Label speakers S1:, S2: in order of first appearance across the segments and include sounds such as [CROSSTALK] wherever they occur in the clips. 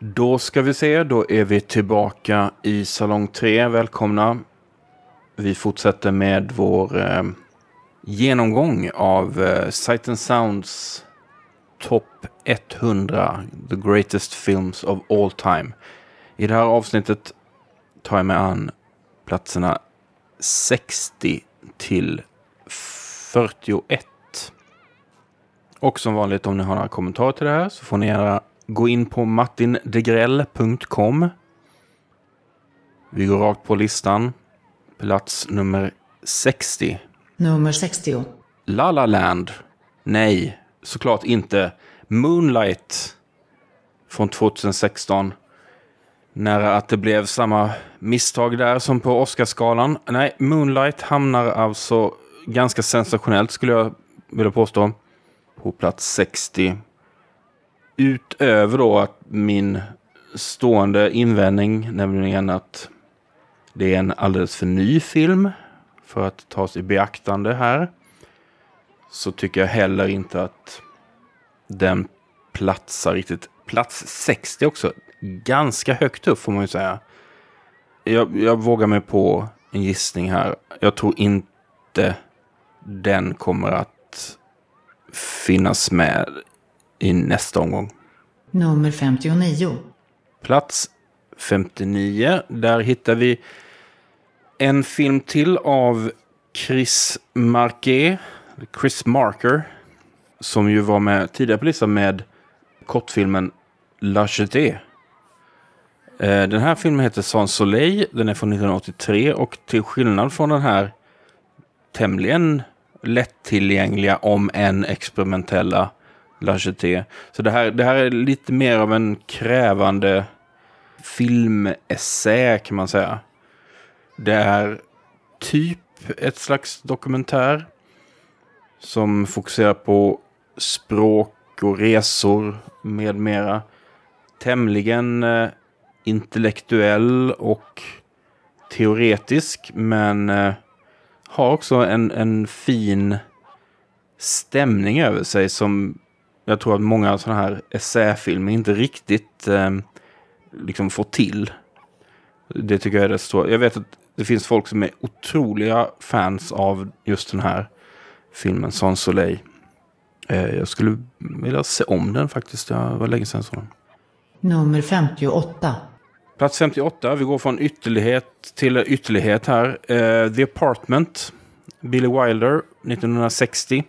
S1: Då ska vi se, då är vi tillbaka i salong 3. Välkomna. Vi fortsätter med vår eh, genomgång av eh, Sight and Sounds topp 100 The Greatest Films of All Time. I det här avsnittet tar jag mig an platserna 60 till 41. Och som vanligt om ni har några kommentarer till det här så får ni gärna gå in på martindegrell.com. Vi går rakt på listan. Plats nummer 60.
S2: Nummer 60.
S1: La La Land. Nej, såklart inte. Moonlight från 2016. Nära att det blev samma misstag där som på Oscarsgalan. Nej, Moonlight hamnar alltså ganska sensationellt skulle jag vilja påstå. På plats 60. Utöver då att min stående invändning, nämligen att det är en alldeles för ny film för att tas i beaktande här. Så tycker jag heller inte att den platsar riktigt. Plats 60 också. Ganska högt upp får man ju säga. Jag, jag vågar mig på en gissning här. Jag tror inte den kommer att finnas med i nästa omgång.
S2: Nummer 59.
S1: Plats 59. Där hittar vi en film till av Chris Marquet. Chris Marker. Som ju var med tidigare på listan med kortfilmen La Jetée. Eh, den här filmen heter Sans Soleil. Den är från 1983 och till skillnad från den här tämligen lättillgängliga om än experimentella Lacheté. Så det här, det här är lite mer av en krävande filmessä kan man säga. Det är typ ett slags dokumentär som fokuserar på språk och resor med mera. Tämligen eh, intellektuell och teoretisk men eh, har också en, en fin stämning över sig som jag tror att många sådana här essäfilmer inte riktigt eh, liksom får till. Det tycker jag är det stora. Jag vet att det finns folk som är otroliga fans av just den här filmen, Sans Soleil. Eh, jag skulle vilja se om den faktiskt. Det var länge sedan jag.
S2: Nummer 58.
S1: Plats 58. Vi går från ytterlighet till ytterlighet här. Eh, The Apartment. Billy Wilder, 1960.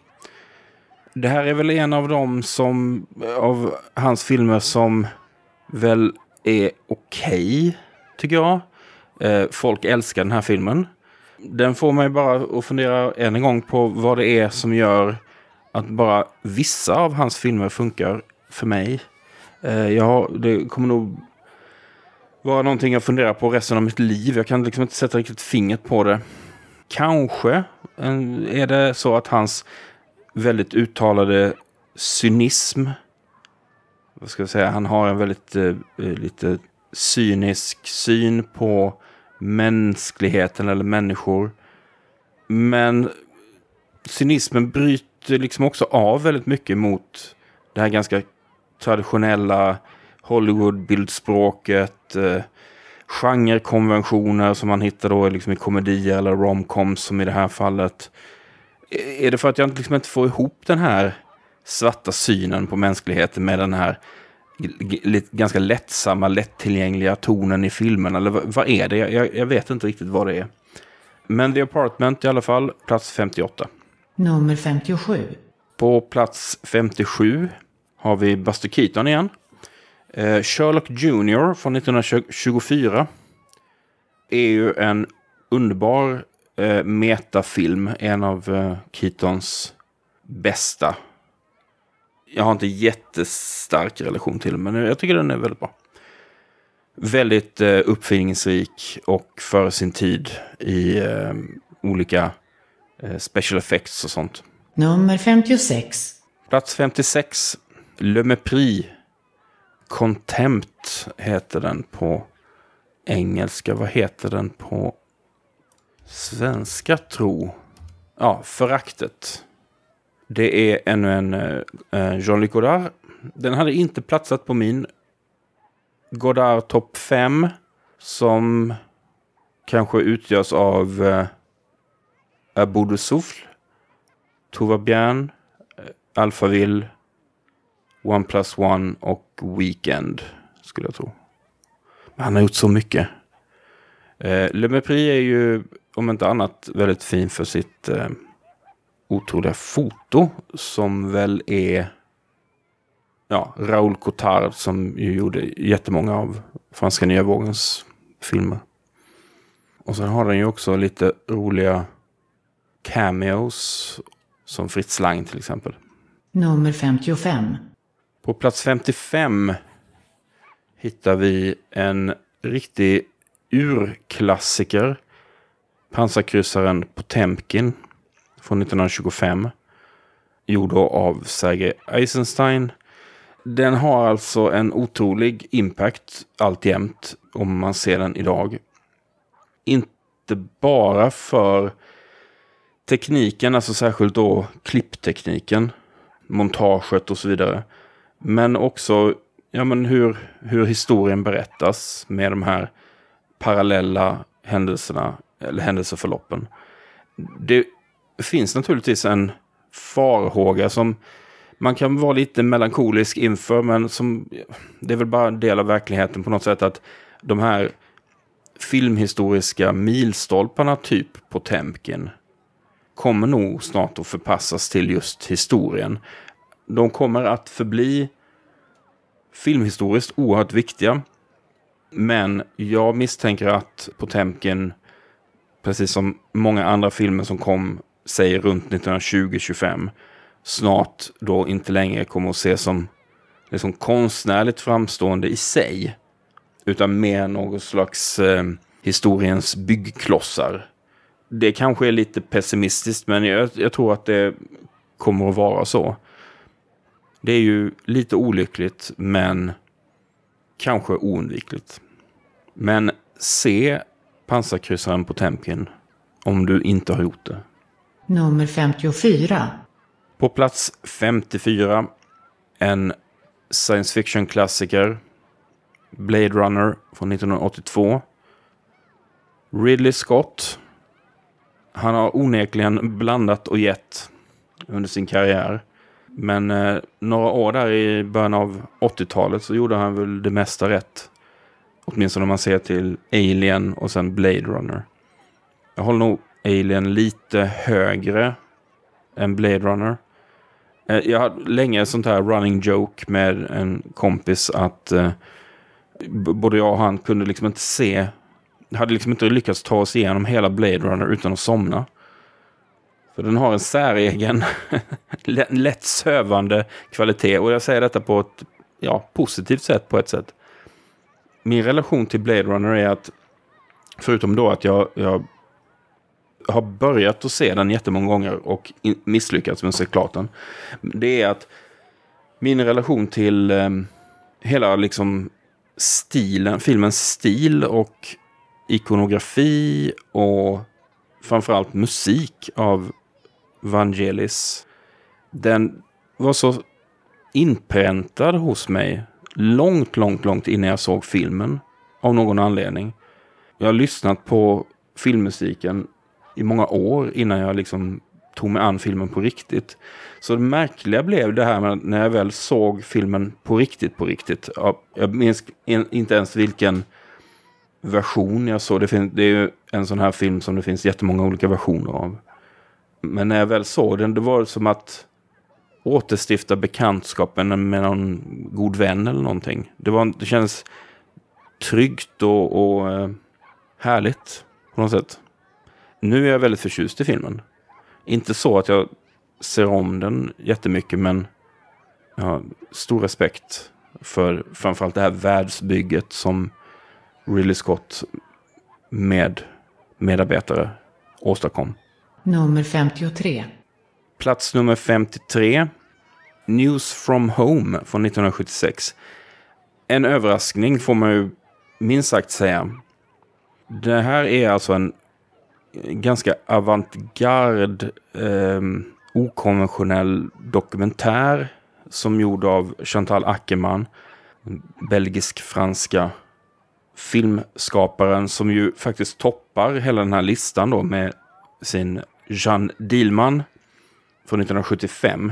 S1: Det här är väl en av de som, av hans filmer som väl är okej, okay, tycker jag. Eh, folk älskar den här filmen. Den får mig bara att fundera än en gång på vad det är som gör att bara vissa av hans filmer funkar för mig. Eh, jag, det kommer nog vara någonting jag funderar på resten av mitt liv. Jag kan liksom inte sätta riktigt fingret på det. Kanske eh, är det så att hans väldigt uttalade cynism. Vad ska jag säga? Han har en väldigt eh, eh, lite cynisk syn på mänskligheten eller människor. Men cynismen bryter liksom också av väldigt mycket mot det här ganska traditionella Hollywood-bildspråket. Eh, genrekonventioner som man hittar då liksom i komedier eller romcoms som i det här fallet. Är det för att jag liksom inte får ihop den här svarta synen på mänskligheten med den här ganska lättsamma, lättillgängliga tonen i filmen? Eller vad är det? Jag, jag vet inte riktigt vad det är. Men The Apartment i alla fall, plats 58.
S2: Nummer 57.
S1: På plats 57 har vi Buster Keaton igen. Eh, Sherlock Jr från 1924 är ju en underbar eh, metafilm. En av eh, Keatons bästa. Jag har inte jättestark relation till den, men jag tycker den är väldigt bra. Väldigt eh, uppfinningsrik och för sin tid i eh, olika eh, special effects och sånt.
S2: Nummer 56.
S1: Plats 56. Le Mépris. Contempt heter den på engelska. Vad heter den på svenska, tro? Ja, Föraktet. Det är ännu en uh, Jean-Luc Godard. Den hade inte platsat på min Godard topp 5 som kanske utgörs av eh, Abou de Souffle, Tova Bjern, eh, Alphaville, One Plus One och Weekend skulle jag tro. Men han har gjort så mycket. Eh, Le Mépris är ju om inte annat väldigt fin för sitt eh, otroliga foto som väl är ja, Raoul Cotard som ju gjorde jättemånga av franska nya vågens filmer. Och sen har den ju också lite roliga cameos som Fritz Lang till exempel.
S2: Nummer 55.
S1: På plats 55 hittar vi en riktig urklassiker. Pansarkryssaren Potemkin från 1925. Gjord av Sergej Eisenstein. Den har alltså en otrolig impact alltjämt om man ser den idag. Inte bara för tekniken, alltså särskilt då klipptekniken, montaget och så vidare. Men också ja, men hur, hur historien berättas med de här parallella händelserna, eller händelseförloppen. Det finns naturligtvis en farhåga som man kan vara lite melankolisk inför, men som, det är väl bara en del av verkligheten på något sätt att de här filmhistoriska milstolparna, typ Potemkin, kommer nog snart att förpassas till just historien. De kommer att förbli filmhistoriskt oerhört viktiga. Men jag misstänker att Potemkin, precis som många andra filmer som kom, säg runt 1920-25, snart då inte längre kommer att ses som liksom konstnärligt framstående i sig. Utan mer något slags eh, historiens byggklossar. Det kanske är lite pessimistiskt, men jag, jag tror att det kommer att vara så. Det är ju lite olyckligt, men kanske oundvikligt. Men se pansarkryssaren på Temkin om du inte har gjort det.
S2: Nummer 54.
S1: På plats 54, en science fiction-klassiker. Blade Runner från 1982. Ridley Scott. Han har onekligen blandat och gett under sin karriär. Men eh, några år där i början av 80-talet så gjorde han väl det mesta rätt. Åtminstone om man ser till Alien och sen Blade Runner. Jag håller nog Alien lite högre än Blade Runner. Eh, jag hade länge sånt här running joke med en kompis att eh, både jag och han kunde liksom inte se, hade liksom inte lyckats ta oss igenom hela Blade Runner utan att somna. För den har en säregen, [LAUGHS] lätt sövande kvalitet. Och jag säger detta på ett ja, positivt sätt på ett sätt. Min relation till Blade Runner är att, förutom då att jag, jag har börjat att se den jättemånga gånger och misslyckats med att se klart den. Det är att min relation till eh, hela liksom stilen, filmens stil och ikonografi och framförallt musik av Vangelis. Den var så inpräntad hos mig långt, långt, långt innan jag såg filmen. Av någon anledning. Jag har lyssnat på filmmusiken i många år innan jag liksom tog mig an filmen på riktigt. Så det märkliga blev det här med när jag väl såg filmen på riktigt, på riktigt. Jag minns inte ens vilken version jag såg. Det, finns, det är ju en sån här film som det finns jättemånga olika versioner av. Men när jag väl såg den, det var som att återstifta bekantskapen med någon god vän eller någonting. Det, var, det känns tryggt och, och eh, härligt på något sätt. Nu är jag väldigt förtjust i filmen. Inte så att jag ser om den jättemycket, men jag har stor respekt för framförallt det här världsbygget som Ridley Scott med medarbetare åstadkom.
S2: Nummer 53.
S1: Plats nummer 53. News from Home från 1976. En överraskning får man ju minst sagt säga. Det här är alltså en ganska avantgarde, eh, okonventionell dokumentär som gjord av Chantal Ackerman. belgisk-franska filmskaparen som ju faktiskt toppar hela den här listan då med sin Jeanne Dielman från 1975.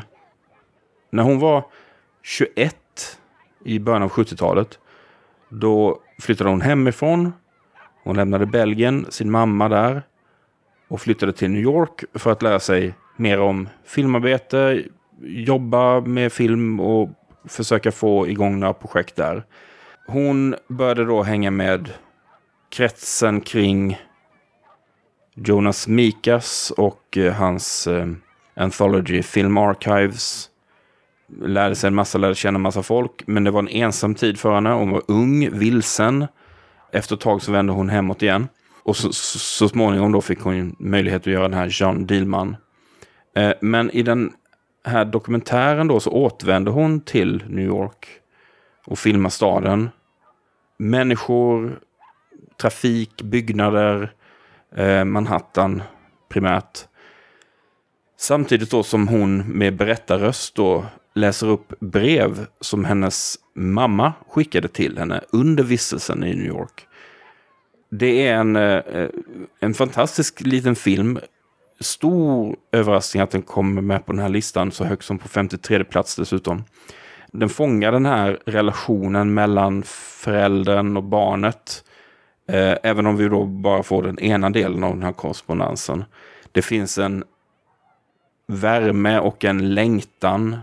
S1: När hon var 21 i början av 70-talet då flyttade hon hemifrån. Hon lämnade Belgien, sin mamma där och flyttade till New York för att lära sig mer om filmarbete, jobba med film och försöka få igång några projekt där. Hon började då hänga med kretsen kring Jonas Mikas och eh, hans eh, Anthology Film Archives. Lärde sig en massa, lärde känna en massa folk. Men det var en ensam tid för henne. Hon var ung, vilsen. Efter ett tag så vände hon hemåt igen. Och så, så, så småningom då fick hon möjlighet att göra den här Jean Dielman. Eh, men i den här dokumentären då så återvände hon till New York och filmar staden. Människor, trafik, byggnader, eh, Manhattan primärt. Samtidigt då som hon med berättarröst då läser upp brev som hennes mamma skickade till henne under vistelsen i New York. Det är en, eh, en fantastisk liten film. Stor överraskning att den kommer med på den här listan så högt som på 53 plats dessutom. Den fångar den här relationen mellan föräldern och barnet. Eh, även om vi då bara får den ena delen av den här korrespondensen. Det finns en värme och en längtan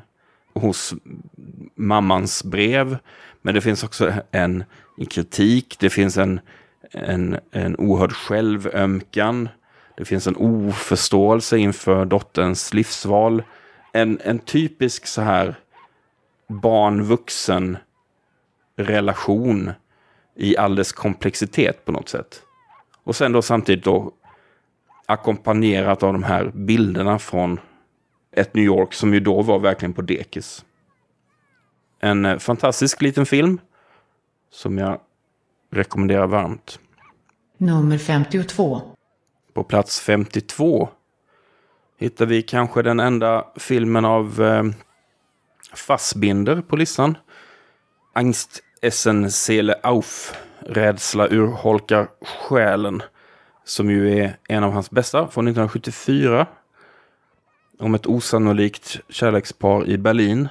S1: hos mammans brev. Men det finns också en, en kritik. Det finns en, en, en oerhörd självömkan. Det finns en oförståelse inför dotterns livsval. En, en typisk så här barn-vuxen relation i all dess komplexitet på något sätt. Och sen då samtidigt då ackompanjerat av de här bilderna från ett New York som ju då var verkligen på dekis. En eh, fantastisk liten film som jag rekommenderar varmt.
S2: Nummer 52.
S1: På plats 52 hittar vi kanske den enda filmen av eh, Fassbinder på listan. Angst Essen Seele Auf. Rädsla urholkar själen. Som ju är en av hans bästa från 1974. Om ett osannolikt kärlekspar i Berlin.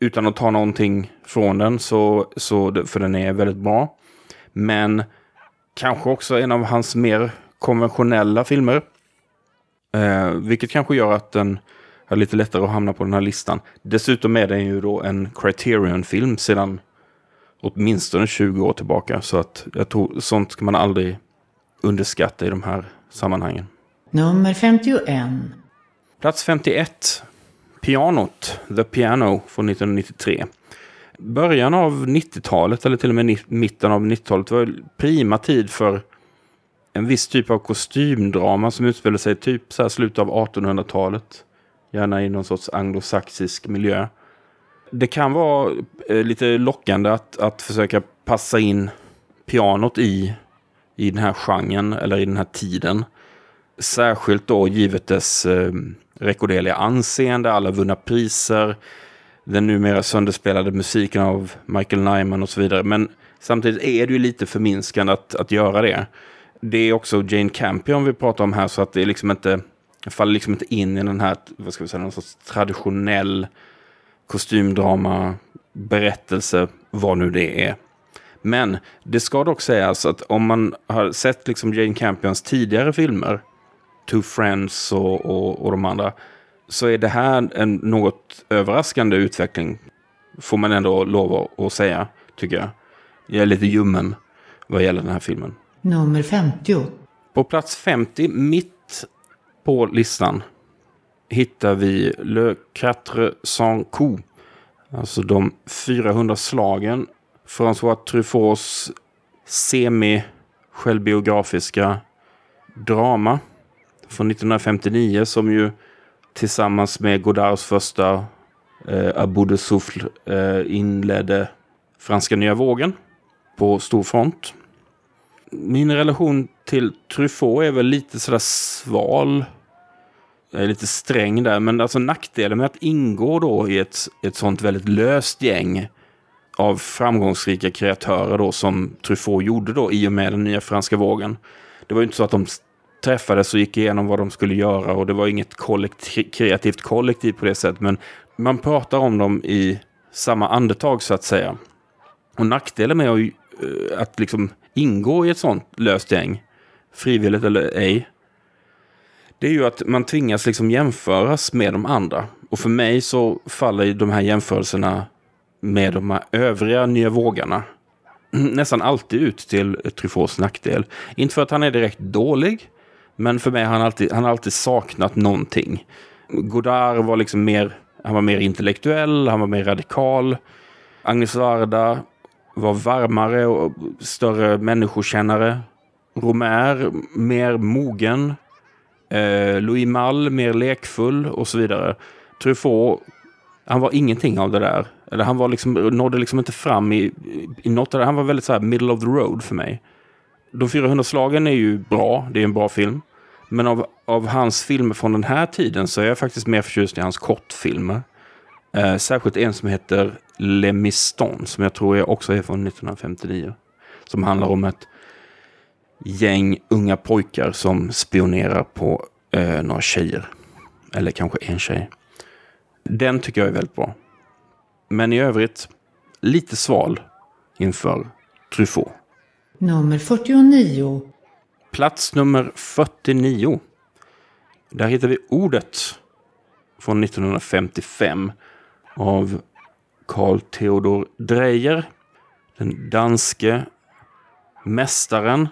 S1: Utan att ta någonting från den, så, så, för den är väldigt bra. Men kanske också en av hans mer konventionella filmer. Eh, vilket kanske gör att den är lite lättare att hamna på den här listan. Dessutom är den ju då en Criterion-film sedan åtminstone 20 år tillbaka. Så att jag tror sånt ska man aldrig underskatta i de här sammanhangen.
S2: Nummer 51.
S1: Plats 51. Pianot, The Piano från 1993. Början av 90-talet, eller till och med mitten av 90-talet, var prima tid för en viss typ av kostymdrama som utspelade sig typ så här slutet av 1800-talet. Gärna i någon sorts anglosaxisk miljö. Det kan vara eh, lite lockande att, att försöka passa in pianot i, i den här genren eller i den här tiden. Särskilt då givet dess eh, rekorderliga anseende, alla vunna priser, den numera sönderspelade musiken av Michael Nyman och så vidare. Men samtidigt är det ju lite förminskande att, att göra det. Det är också Jane Campion vi pratar om här, så att det är liksom inte faller liksom inte in i den här, vad ska vi säga, någon sorts traditionell kostymdrama, berättelse, vad nu det är. Men det ska dock sägas att om man har sett liksom Jane Campions tidigare filmer, Two Friends och, och, och de andra, så är det här en något överraskande utveckling. Får man ändå lov att säga, tycker jag. Jag är lite ljummen vad gäller den här filmen.
S2: Nummer 50.
S1: På plats 50, mitt på listan, hittar vi Le Quatre Sans Coup. Alltså de 400 slagen. François Truffauts semi-självbiografiska drama från 1959 som ju tillsammans med Godards första eh, Abou de Souffle eh, inledde franska nya vågen på stor front. Min relation till Truffaut är väl lite sådär sval. Jag är lite sträng där, men alltså nackdelen med att ingå då i ett, ett sånt väldigt löst gäng av framgångsrika kreatörer då som Truffaut gjorde då i och med den nya franska vågen. Det var ju inte så att de träffades och gick igenom vad de skulle göra och det var inget kollektiv, kreativt kollektiv på det sättet. Men man pratar om dem i samma andetag så att säga. Och nackdelen med att, eh, att liksom ingå i ett sånt löst gäng, frivilligt eller ej, det är ju att man tvingas liksom jämföras med de andra. Och för mig så faller de här jämförelserna med de här övriga nya vågarna [CLEARS THROAT] nästan alltid ut till Truffauts nackdel. Inte för att han är direkt dålig, men för mig har han alltid, han har alltid saknat någonting. Godard var liksom mer, han var mer intellektuell, han var mer radikal. Agnes Varda var varmare och större människokännare. Romer mer mogen. Eh, Louis Malle mer lekfull och så vidare. Truffaut, han var ingenting av det där. Eller han var liksom, nådde liksom inte fram i, i något av det. Han var väldigt så här middle of the road för mig. De 400 slagen är ju bra, det är en bra film. Men av, av hans filmer från den här tiden så är jag faktiskt mer förtjust i hans kortfilmer. Eh, särskilt en som heter Le Miston, som jag tror också är från 1959. Som handlar om ett gäng unga pojkar som spionerar på eh, några tjejer. Eller kanske en tjej. Den tycker jag är väldigt bra. Men i övrigt lite sval inför Truffaut.
S2: Nummer 49.
S1: Plats nummer 49. Där hittar vi ordet från 1955 av Carl Theodor Dreyer. Den danske mästaren.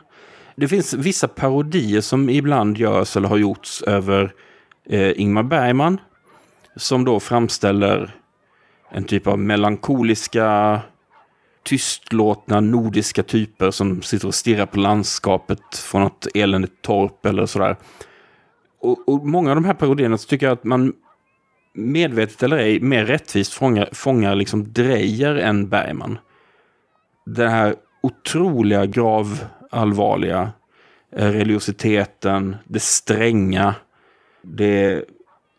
S1: Det finns vissa parodier som ibland görs eller har gjorts över eh, Ingmar Bergman. Som då framställer en typ av melankoliska, tystlåtna nordiska typer som sitter och stirrar på landskapet från något eländigt torp eller sådär. Och, och många av de här parodierna så tycker jag att man medvetet eller ej, mer rättvist fångar, fångar liksom Drejer än Bergman. Den här otroliga gravallvarliga eh, religiositeten, det stränga, det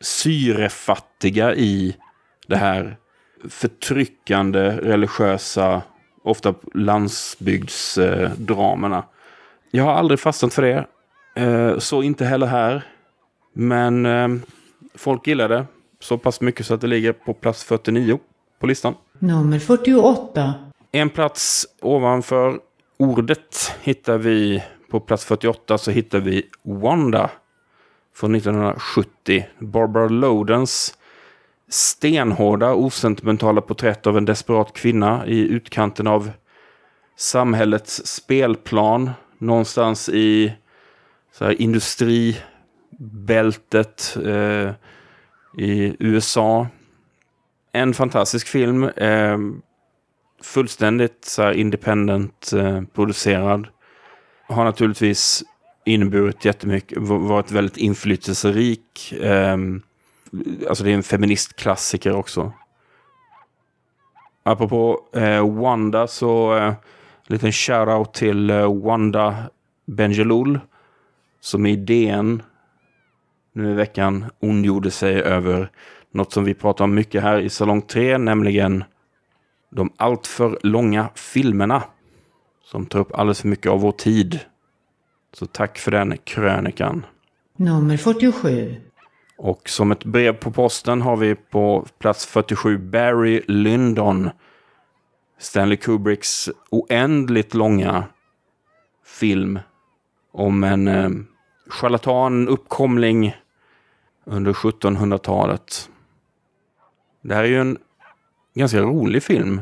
S1: syrefattiga i det här förtryckande religiösa, ofta landsbygdsdramerna. Jag har aldrig fastnat för det. Eh, så inte heller här. Men eh, folk gillar det så pass mycket så att det ligger på plats 49 på listan.
S2: Nummer 48.
S1: En plats ovanför ordet hittar vi på plats 48 så hittar vi Wanda från 1970. Barbara Lodens stenhårda, osentimentala porträtt av en desperat kvinna i utkanten av samhällets spelplan. Någonstans i så här, industribältet eh, i USA. En fantastisk film. Eh, fullständigt så här, independent eh, producerad. Har naturligtvis inneburit jättemycket, varit väldigt inflytelserik. Eh, alltså det är en feministklassiker också. Apropå eh, Wanda så eh, liten shoutout till eh, Wanda Benjelul som i DN nu i veckan ondgjorde sig över något som vi pratar om mycket här i Salong 3, nämligen de alltför långa filmerna som tar upp alldeles för mycket av vår tid. Så tack för den krönikan.
S2: Nummer 47.
S1: Och som ett brev på posten har vi på plats 47 Barry Lyndon. Stanley Kubricks oändligt långa film om en eh, charlatan, uppkomling under 1700-talet. Det här är ju en ganska rolig film.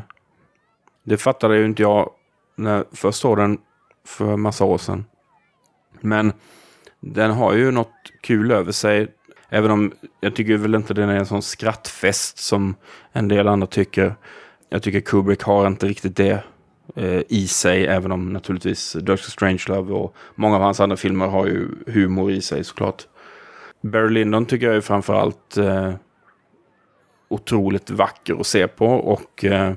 S1: Det fattade ju inte jag när jag först såg den för massa år sedan. Men den har ju något kul över sig. Även om jag tycker väl inte den är en sån skrattfest som en del andra tycker. Jag tycker Kubrick har inte riktigt det eh, i sig, även om naturligtvis Doctor Strangelove och många av hans andra filmer har ju humor i sig såklart. Barry Lyndon tycker jag är framförallt eh, otroligt vacker att se på och eh,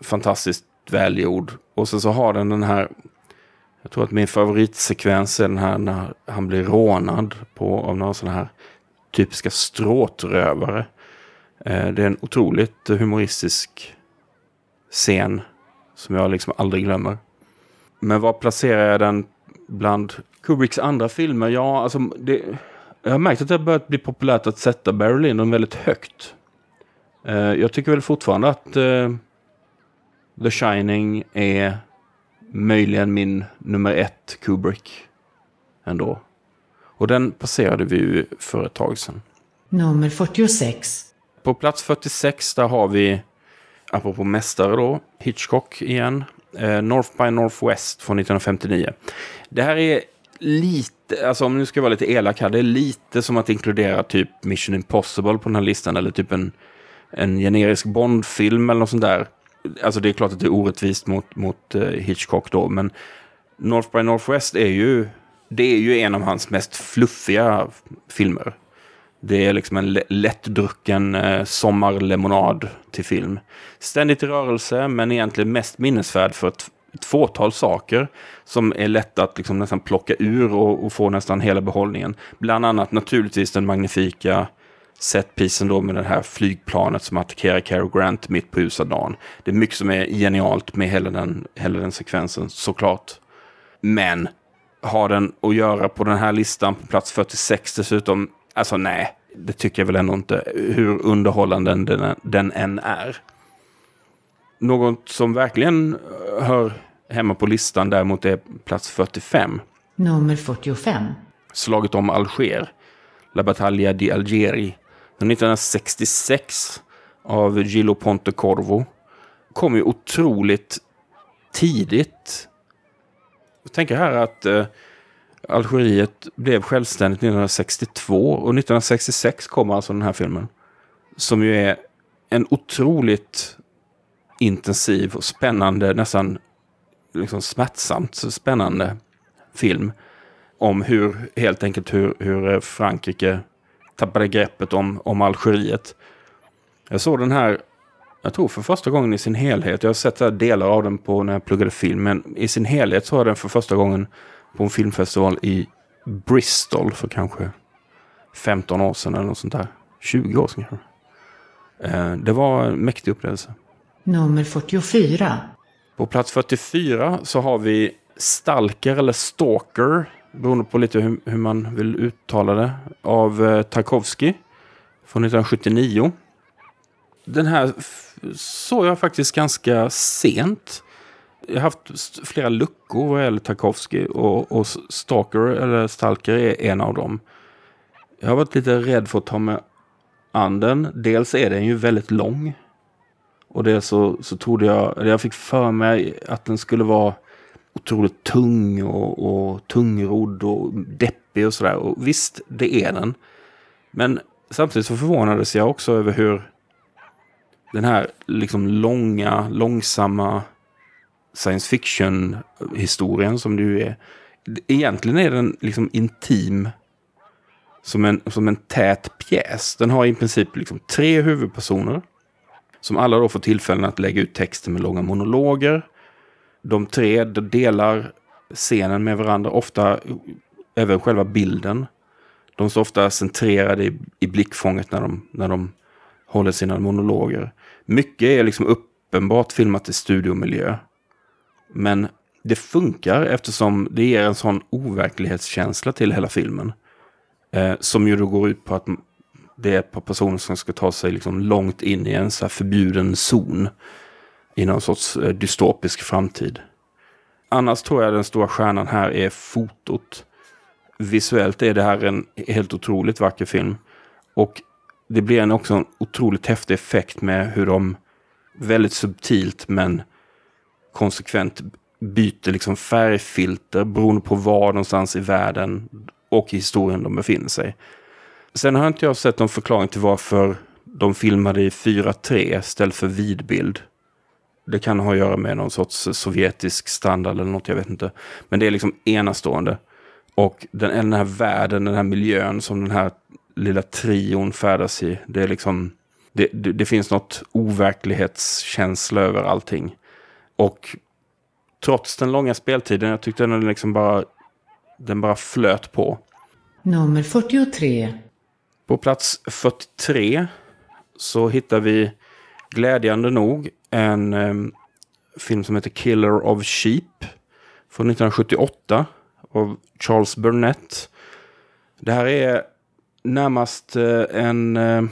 S1: fantastiskt välgjord. Och sen så har den den här, jag tror att min favoritsekvens är den här när han blir rånad på, av några sådana här typiska stråtrövare. Eh, det är en otroligt humoristisk scen som jag liksom aldrig glömmer. Men var placerar jag den bland Kubricks andra filmer? Ja, alltså det, jag har märkt att det har börjat bli populärt att sätta Barry Lyndon väldigt högt. Eh, jag tycker väl fortfarande att eh, The Shining är möjligen min nummer ett Kubrick ändå. Och den passerade vi ju för ett tag sedan.
S2: Nummer 46.
S1: På plats 46 där har vi, apropå mästare då, Hitchcock igen. Eh, North by Northwest från 1959. Det här är lite, alltså om nu ska vara lite elak här, det är lite som att inkludera typ Mission Impossible på den här listan eller typ en, en generisk Bond-film eller något sånt där. Alltså det är klart att det är orättvist mot, mot uh, Hitchcock då, men North by Northwest är ju, det är ju en av hans mest fluffiga filmer. Det är liksom en lättdrucken eh, sommarlemonad till film. Ständigt i rörelse, men egentligen mest minnesvärd för ett, ett fåtal saker som är lätta att liksom nästan plocka ur och, och, få nästan hela behållningen. Bland annat naturligtvis den magnifika setpisen då med det här flygplanet som attackerar Cary Grant mitt på ljusa dagen. Det är mycket som är genialt med hela den, hela den sekvensen, såklart. Men har den att göra på den här listan på plats 46 dessutom Alltså nej, det tycker jag väl ändå inte. Hur underhållande den, den än är. Något som verkligen hör hemma på listan däremot är plats 45.
S2: Nummer 45.
S1: Slaget om Alger. La Battaglia di Algeri. 1966 av Gillo Pontecorvo. Kom ju otroligt tidigt. Jag tänker här att eh, Algeriet blev självständigt 1962 och 1966 kom alltså den här filmen. Som ju är en otroligt intensiv och spännande, nästan liksom smärtsamt spännande film. Om hur, helt enkelt hur, hur eh, Frankrike tappade greppet om, om Algeriet. Jag såg den här, jag tror för första gången i sin helhet. Jag har sett delar av den på när jag pluggade film, men i sin helhet så har den för första gången på en filmfestival i Bristol för kanske 15 år sedan eller något sånt där. 20 år sedan kanske. Eh, det var en mäktig upplevelse.
S2: Nummer 44.
S1: På plats 44 så har vi Stalker eller Stalker, beroende på lite hur, hur man vill uttala det, av eh, Tarkovsky från 1979. Den här såg jag faktiskt ganska sent jag har haft flera luckor vad gäller Tarkovsky och, och Stalker, eller Stalker är en av dem. Jag har varit lite rädd för att ta med an den. Dels är den ju väldigt lång. Och dels så, så trodde jag, eller jag fick för mig att den skulle vara otroligt tung och, och tungrodd och deppig och sådär. Och visst, det är den. Men samtidigt så förvånades jag också över hur den här liksom långa, långsamma science fiction-historien som det ju är. Egentligen är den liksom intim som en, som en tät pjäs. Den har i princip liksom tre huvudpersoner. Som alla då får tillfällen att lägga ut texten med långa monologer. De tre delar scenen med varandra, ofta även själva bilden. De står ofta centrerade i, i blickfånget när de, när de håller sina monologer. Mycket är liksom uppenbart filmat i studiomiljö. Men det funkar eftersom det ger en sån overklighetskänsla till hela filmen. Eh, som ju då går ut på att det är ett par personer som ska ta sig liksom långt in i en så förbjuden zon. I någon sorts eh, dystopisk framtid. Annars tror jag den stora stjärnan här är fotot. Visuellt är det här en helt otroligt vacker film. Och det blir en också en otroligt häftig effekt med hur de väldigt subtilt men konsekvent byter liksom färgfilter beroende på var någonstans i världen och i historien de befinner sig. Sen har inte jag sett någon förklaring till varför de filmade i 4.3 istället för vidbild. Det kan ha att göra med någon sorts sovjetisk standard eller något, jag vet inte. Men det är liksom enastående. Och den, den här världen, den här miljön som den här lilla trion färdas i. Det är liksom... Det, det, det finns något overklighetskänsla över allting. Och trots den långa speltiden, jag tyckte den liksom bara, den bara flöt på.
S2: Nummer 43.
S1: På plats 43 så hittar vi glädjande nog en eh, film som heter Killer of Sheep från 1978 av Charles Burnett. Det här är närmast eh, en... Eh,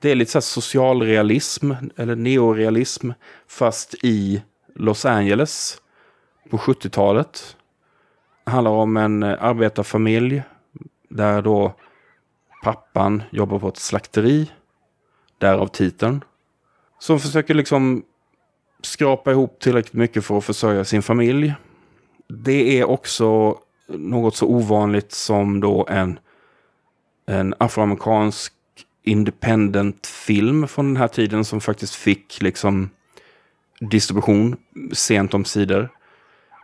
S1: det är lite så socialrealism eller neorealism fast i Los Angeles på 70-talet. Det handlar om en eh, arbetarfamilj där då pappan jobbar på ett slakteri. Därav titeln. Som försöker liksom skrapa ihop tillräckligt mycket för att försörja sin familj. Det är också något så ovanligt som då en, en afroamerikansk independent film från den här tiden som faktiskt fick liksom distribution sent om sidor.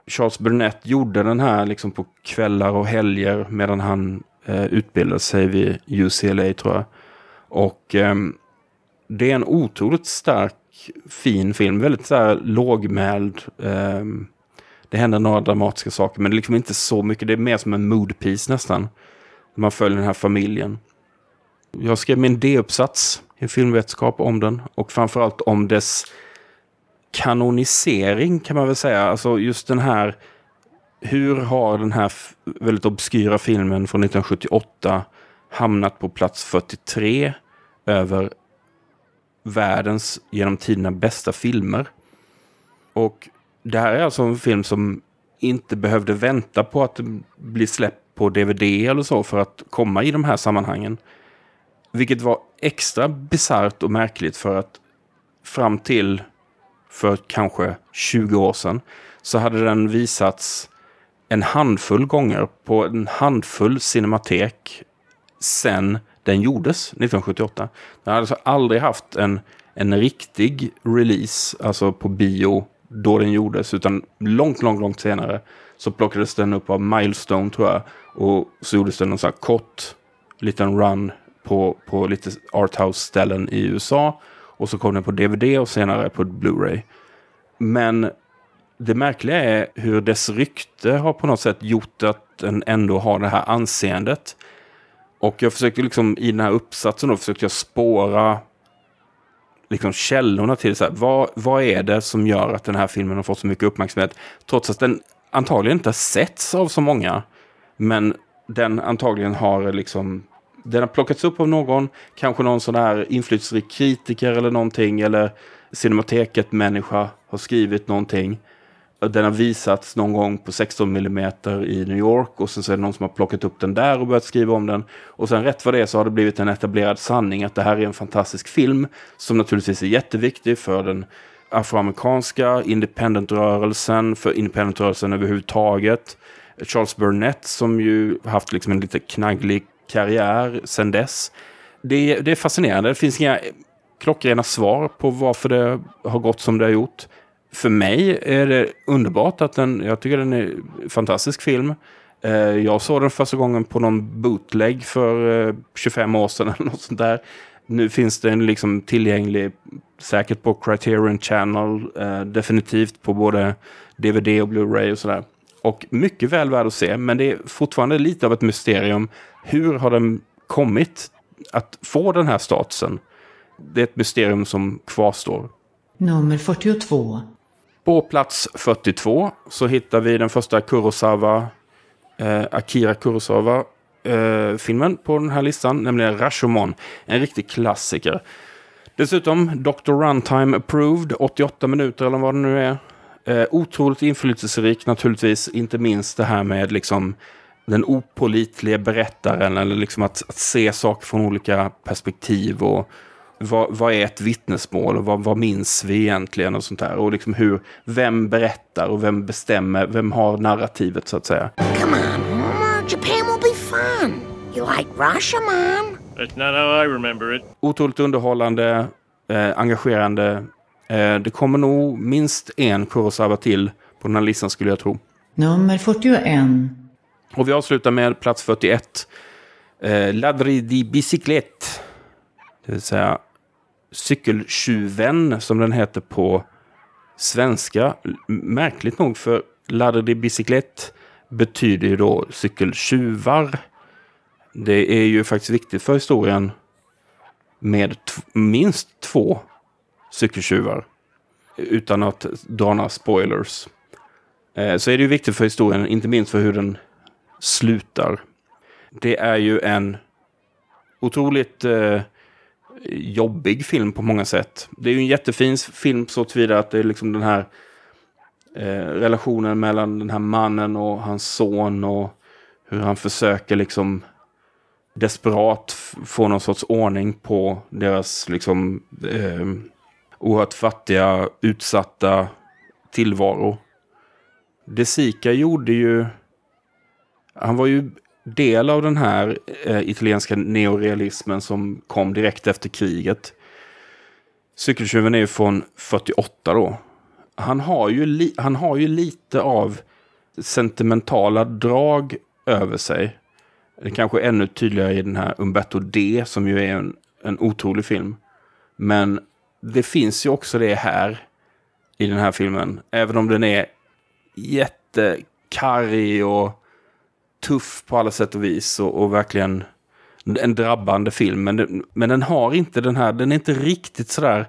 S1: Charles Burnett gjorde den här liksom på kvällar och helger medan han eh, utbildade sig vid UCLA tror jag. Och eh, det är en otroligt stark, fin film. Väldigt så här lågmäld. Eh, det händer några dramatiska saker men det är liksom inte så mycket. Det är mer som en mood piece nästan. Man följer den här familjen. Jag skrev min D-uppsats i filmvetenskap om den och framförallt om dess kanonisering kan man väl säga. Alltså just den här, hur har den här väldigt obskyra filmen från 1978 hamnat på plats 43 över världens genom tiderna bästa filmer? Och det här är alltså en film som inte behövde vänta på att bli släppt på DVD eller så för att komma i de här sammanhangen. Vilket var extra bisarrt och märkligt för att fram till för kanske 20 år sedan så hade den visats en handfull gånger på en handfull cinematek sen den gjordes 1978. Den hade alltså aldrig haft en, en riktig release, alltså på bio, då den gjordes, utan långt, långt, långt senare så plockades den upp av Milestone tror jag. Och så gjordes det en sån här kort liten run på, på lite arthouse-ställen i USA. Och så kom den på DVD och senare på Blu-ray. Men det märkliga är hur dess rykte har på något sätt gjort att den ändå har det här anseendet. Och jag försökte liksom i den här uppsatsen då försökte jag spåra liksom källorna till så här, vad, vad är det som gör att den här filmen har fått så mycket uppmärksamhet? Trots att den antagligen inte har setts av så många. Men den antagligen har liksom den har plockats upp av någon, kanske någon sån här inflytelserik kritiker eller någonting, eller Cinemateket-människa har skrivit någonting. Den har visats någon gång på 16 mm i New York och sen så är det någon som har plockat upp den där och börjat skriva om den. Och sen rätt vad det är så har det blivit en etablerad sanning att det här är en fantastisk film som naturligtvis är jätteviktig för den afroamerikanska independent-rörelsen, för independent-rörelsen överhuvudtaget. Charles Burnett som ju haft liksom en lite knagglig karriär sedan dess. Det, det är fascinerande. Det finns inga klockrena svar på varför det har gått som det har gjort. För mig är det underbart att den, jag tycker den är en fantastisk film. Eh, jag såg den första gången på någon bootleg för eh, 25 år sedan [LAUGHS] eller något sånt där. Nu finns den liksom tillgänglig säkert på Criterion Channel, eh, definitivt på både DVD och Blu-ray och sådär. Och mycket väl värd att se, men det är fortfarande lite av ett mysterium. Hur har den kommit att få den här statusen? Det är ett mysterium som kvarstår.
S2: Nummer 42.
S1: På plats 42 så hittar vi den första Kurosawa, eh, Akira Kurosawa eh, filmen på den här listan, nämligen Rashomon. En riktig klassiker. Dessutom Dr. Runtime Approved, 88 minuter eller vad det nu är. Eh, otroligt inflytelserik naturligtvis, inte minst det här med liksom den opolitliga berättaren eller liksom att, att se saker från olika perspektiv och vad, vad är ett vittnesmål och vad, vad minns vi egentligen och sånt där. Och liksom hur, vem berättar och vem bestämmer, vem har narrativet så att säga. Come on, Japan will be fun. You like Rashomon? That's not how I remember it. Otroligt underhållande, eh, engagerande. Eh, det kommer nog minst en Kurosawa till på den här listan skulle jag tro.
S2: Nummer 41.
S1: Och vi avslutar med plats 41. Eh, Ladri di Biciclette. Det vill säga Cykeltjuven som den heter på svenska. Märkligt nog för Ladri di Biciclette betyder ju då cykeltjuvar. Det är ju faktiskt viktigt för historien med minst två cykeltjuvar. utan att dra några spoilers, eh, så är det ju viktigt för historien, inte minst för hur den slutar. Det är ju en otroligt eh, jobbig film på många sätt. Det är ju en jättefin film så tillvida att det är liksom den här eh, relationen mellan den här mannen och hans son och hur han försöker liksom desperat få någon sorts ordning på deras liksom eh, oerhört fattiga, utsatta tillvaro. De Sica gjorde ju... Han var ju del av den här eh, italienska neorealismen som kom direkt efter kriget. Cykeltjuven är ju från 48 då. Han har ju, li, han har ju lite av sentimentala drag över sig. Det kanske är ännu tydligare i den här Umberto D som ju är en, en otrolig film. Men det finns ju också det här i den här filmen. Även om den är jättekarrig och tuff på alla sätt och vis och, och verkligen en drabbande film. Men, den, men den har inte den här, den är inte riktigt sådär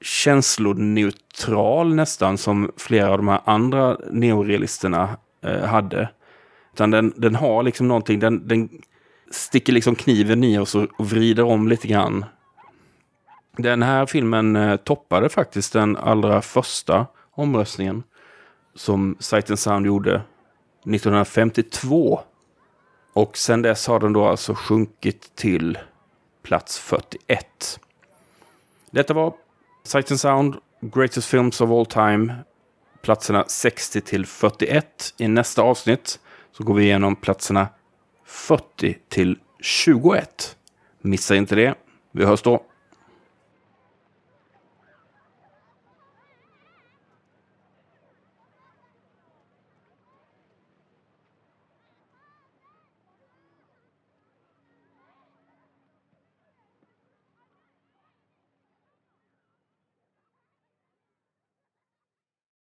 S1: känsloneutral nästan som flera av de här andra neorealisterna eh, hade. Utan den, den har liksom någonting, den, den sticker liksom kniven i oss och, och vrider om lite grann. Den här filmen eh, toppade faktiskt den allra första omröstningen som Sight and Sound gjorde 1952. Och sen dess har den då alltså sjunkit till plats 41. Detta var Sight and Sound, Greatest Films of All Time, platserna 60 till 41. I nästa avsnitt så går vi igenom platserna 40 till 21. Missa inte det. Vi hörs då.